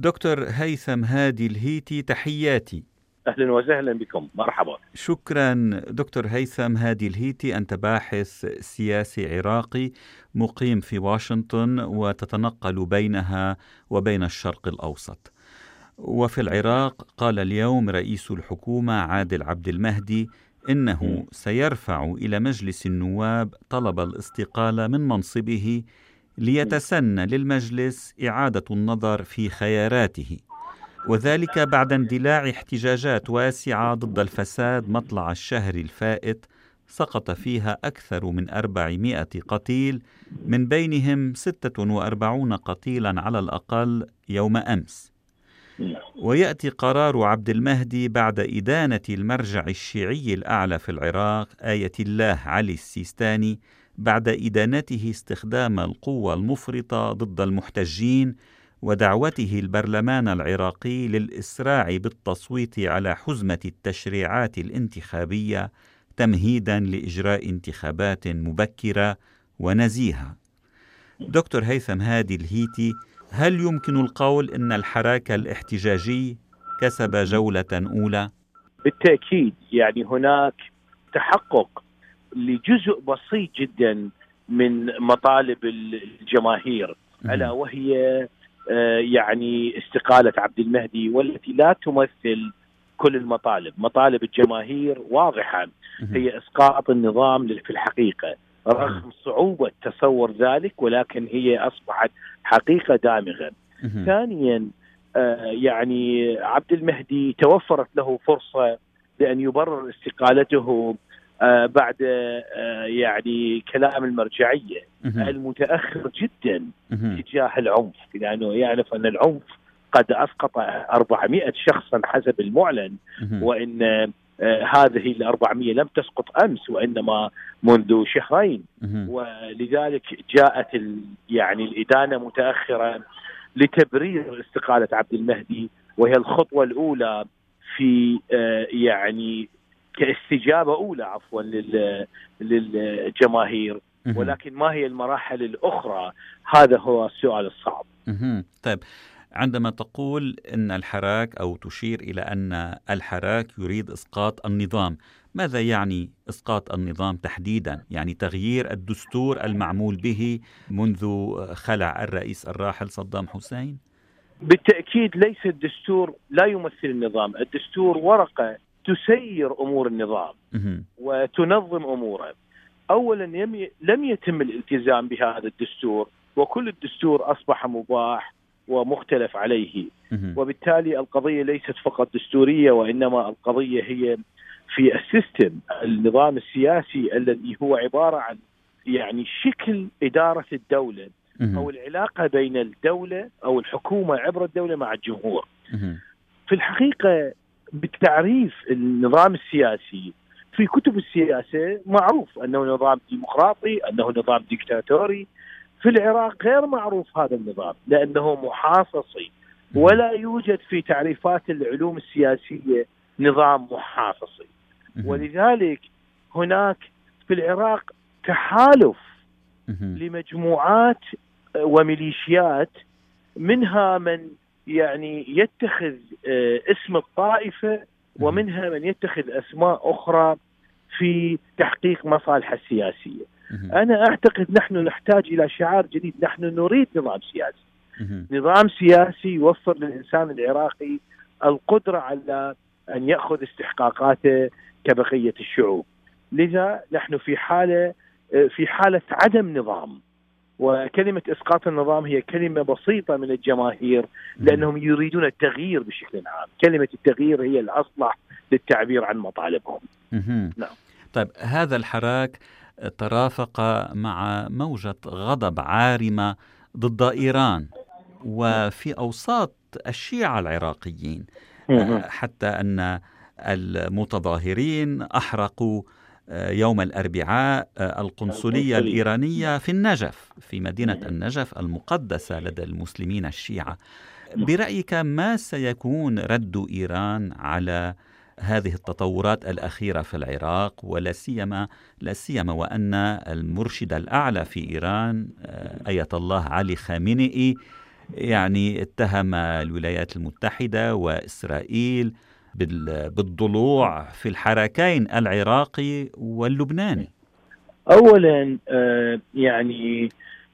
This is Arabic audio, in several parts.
دكتور هيثم هادي الهيتي تحياتي. أهلا وسهلا بكم. مرحبا. شكرا دكتور هيثم هادي الهيتي أنت باحث سياسي عراقي مقيم في واشنطن وتتنقل بينها وبين الشرق الأوسط. وفي العراق قال اليوم رئيس الحكومة عادل عبد المهدي إنه سيرفع إلى مجلس النواب طلب الاستقالة من منصبه ليتسنى للمجلس إعادة النظر في خياراته. وذلك بعد اندلاع احتجاجات واسعة ضد الفساد مطلع الشهر الفائت سقط فيها أكثر من أربعمائة قتيل من بينهم ستة وأربعون قتيلا على الأقل يوم أمس. ويأتي قرار عبد المهدي بعد إدانة المرجع الشيعي الأعلى في العراق آية الله علي السيستاني بعد إدانته استخدام القوة المفرطة ضد المحتجين ودعوته البرلمان العراقي للإسراع بالتصويت على حزمة التشريعات الانتخابية تمهيدا لإجراء انتخابات مبكرة ونزيهة. دكتور هيثم هادي الهيتي هل يمكن القول إن الحراك الاحتجاجي كسب جولة أولى؟ بالتأكيد يعني هناك تحقق لجزء بسيط جدا من مطالب الجماهير. ألا وهي آه، يعني استقالة عبد المهدي والتي لا تمثل كل المطالب، مطالب الجماهير واضحة. هي إسقاط النظام في الحقيقة رغم صعوبة تصور ذلك ولكن هي أصبحت حقيقة دامغة. ثانيا آه، يعني عبد المهدي توفرت له فرصة لأن يبرر استقالته. بعد آه، يعني كلام المرجعية المتأخر جدا تجاه العنف لأنه يعرف أن العنف قد أسقط 400 شخصا حسب المعلن وإن آه، هذه ال 400 لم تسقط أمس وإنما منذ شهرين. ولذلك جاءت يعني الإدانة متاخره لتبرير استقالة عبد المهدي وهي الخطوة الأولى في يعني كاستجابة أولى عفوا للجماهير. ولكن ما هي المراحل الأخرى؟ هذا هو السؤال الصعب. طيب عندما تقول إن الحراك أو تشير إلى أن الحراك يريد إسقاط النظام ماذا يعني إسقاط النظام تحديدا؟ يعني تغيير الدستور المعمول به منذ خلع الرئيس الراحل صدام حسين؟ بالتأكيد ليس الدستور لا يمثل النظام. الدستور ورقة تسير أمور النظام وتنظم أموره. اولا لم يتم الالتزام بهذا الدستور وكل الدستور أصبح مباح ومختلف عليه. وبالتالي القضية ليست فقط دستورية وإنما القضية هي في ال system النظام السياسي الذي هو عبارة عن يعني شكل إدارة الدولة أو العلاقة بين الدولة أو الحكومة عبر الدولة مع الجمهور. في الحقيقة بالتعريف النظام السياسي. في كتب السياسة معروف أنه نظام ديمقراطي أنه نظام ديكتاتوري. في العراق غير معروف هذا النظام لأنه محاصصي. ولا يوجد في تعريفات العلوم السياسية نظام محاصصي. ولذلك هناك في العراق تحالف لمجموعات وميليشيات منها من يعني يتخذ آه، اسم الطائفة ومنها من يتخذ أسماء أخرى في تحقيق مصالحه السياسية. أنا أعتقد نحن نحتاج إلى شعار جديد، نحن نريد نظام سياسي. نظام سياسي يوفر للإنسان العراقي القدرة على أن يأخذ استحقاقاته كبقية الشعوب. لذا نحن في حالة آه، في حالة عدم نظام. وكلمة إسقاط النظام هي كلمة بسيطة من الجماهير لأنهم يريدون التغيير بشكل عام. كلمة التغيير هي الأصلح للتعبير عن مطالبهم. نعم. طيب هذا الحراك ترافق مع موجة غضب عارمة ضد إيران وفي أوساط الشيعة العراقيين حتى أن المتظاهرين أحرقوا يوم الأربعاء القنصلية الإيرانية في النجف في مدينة النجف المقدسة لدى المسلمين الشيعة. برأيك ما سيكون رد إيران على هذه التطورات الأخيرة في العراق؟ ولا سيما لا سيما وأن المرشد الأعلى في إيران آية الله علي خامنئي يعني اتهم الولايات المتحدة وإسرائيل بالضلوع في الحركين العراقي واللبناني اولا آه، يعني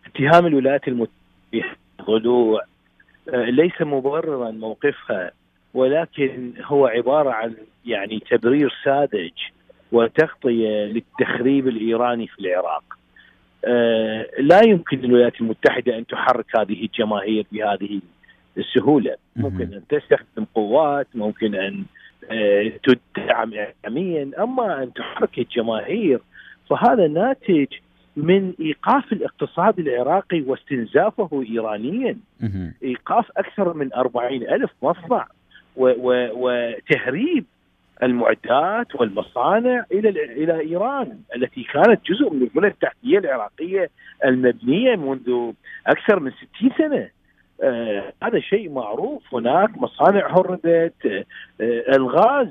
اتهام الولايات المتحدة بالضلوع آه، ليس مبررا موقفها ولكن هو عبارة عن يعني تبرير ساذج وتغطية للتخريب الإيراني في العراق. آه، لا يمكن للولايات المتحدة أن تحرك هذه الجماهير بهذه السهوله، ممكن أن تستخدم قوات، ممكن أن آه، تدعم اعلاميا، أما أن تحرك الجماهير فهذا ناتج من إيقاف الاقتصاد العراقي واستنزافه ايرانيا. إيقاف أكثر من أربعين ألف مصنع وتهريب المعدات والمصانع إلى إلى إيران التي كانت جزء من البنى التحتية العراقية المبنية منذ أكثر من 60 سنة. آه هذا شيء معروف. هناك مصانع هربت آه الغاز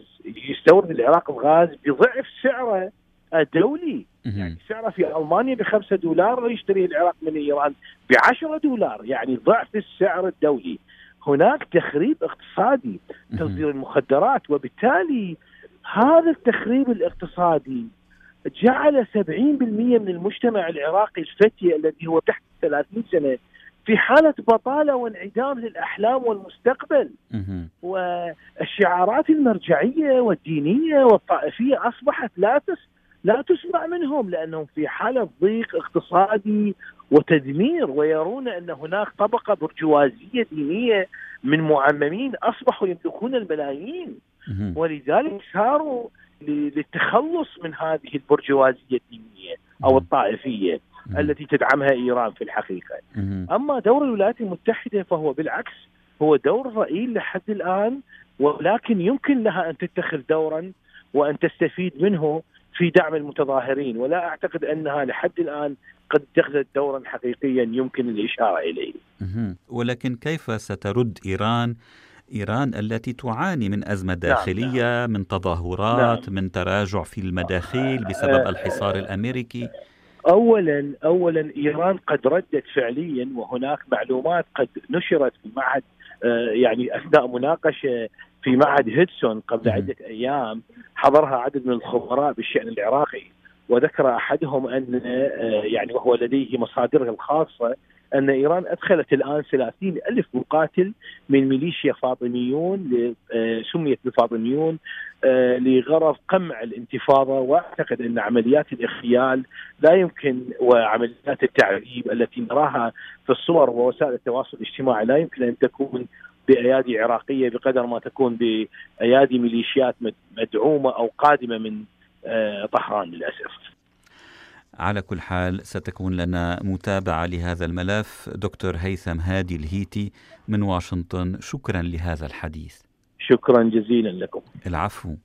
يستورد العراق الغاز بضعف سعره الدولي. يعني سعره في ألمانيا ب 5 دولار ويشتريه العراق من إيران ب 10 دولار يعني ضعف السعر الدولي. هناك تخريب اقتصادي تصدير المخدرات وبالتالي هذا التخريب الاقتصادي جعل 70% من المجتمع العراقي الفتي الذي هو تحت 30 سنة في حالة بطالة وانعدام للأحلام والمستقبل. والشعارات المرجعية والدينية والطائفية أصبحت لا تس لا تسمع منهم لأنهم في حالة ضيق اقتصادي وتدمير ويرون أن هناك طبقة برجوازية دينية من معممين أصبحوا يملكون الملايين. ولذلك صاروا للتخلص من هذه البرجوازية الدينية أو الطائفية. التي تدعمها إيران في الحقيقة. أما دور الولايات المتحدة فهو بالعكس هو دور رئيل لحد الآن ولكن يمكن لها أن تتخذ دورا وأن تستفيد منه في دعم المتظاهرين ولا أعتقد أنها لحد الآن قد اتخذت دورا حقيقيا يمكن الإشارة إليه. ولكن كيف سترد إيران إيران التي تعاني من أزمة نعم، داخلية نعم. من تظاهرات نعم. من تراجع في المداخيل بسبب آه، الحصار الأمريكي اولا اولا إيران قد ردت فعليا وهناك معلومات قد نشرت في معهد آه، يعني أثناء مناقشة في معهد هيدسون قبل عدة أيام حضرها عدد من الخبراء بالشأن العراقي وذكر أحدهم أن آه، يعني وهو لديه مصادره الخاصة أن إيران أدخلت الآن 30 ألف مقاتل من ميليشيا فاطميون آه، سميت بالفاطميون آه، لغرض قمع الانتفاضة وأعتقد أن عمليات الإغتيال لا يمكن وعمليات التعذيب التي نراها في الصور ووسائل التواصل الاجتماعي لا يمكن أن تكون بأيادي عراقية بقدر ما تكون بأيادي ميليشيات مدعومة أو قادمة من آه، طهران للأسف. على كل حال ستكون لنا متابعة لهذا الملف دكتور هيثم هادي الهيتي من واشنطن شكرا لهذا الحديث. شكرا جزيلا لكم. العفو.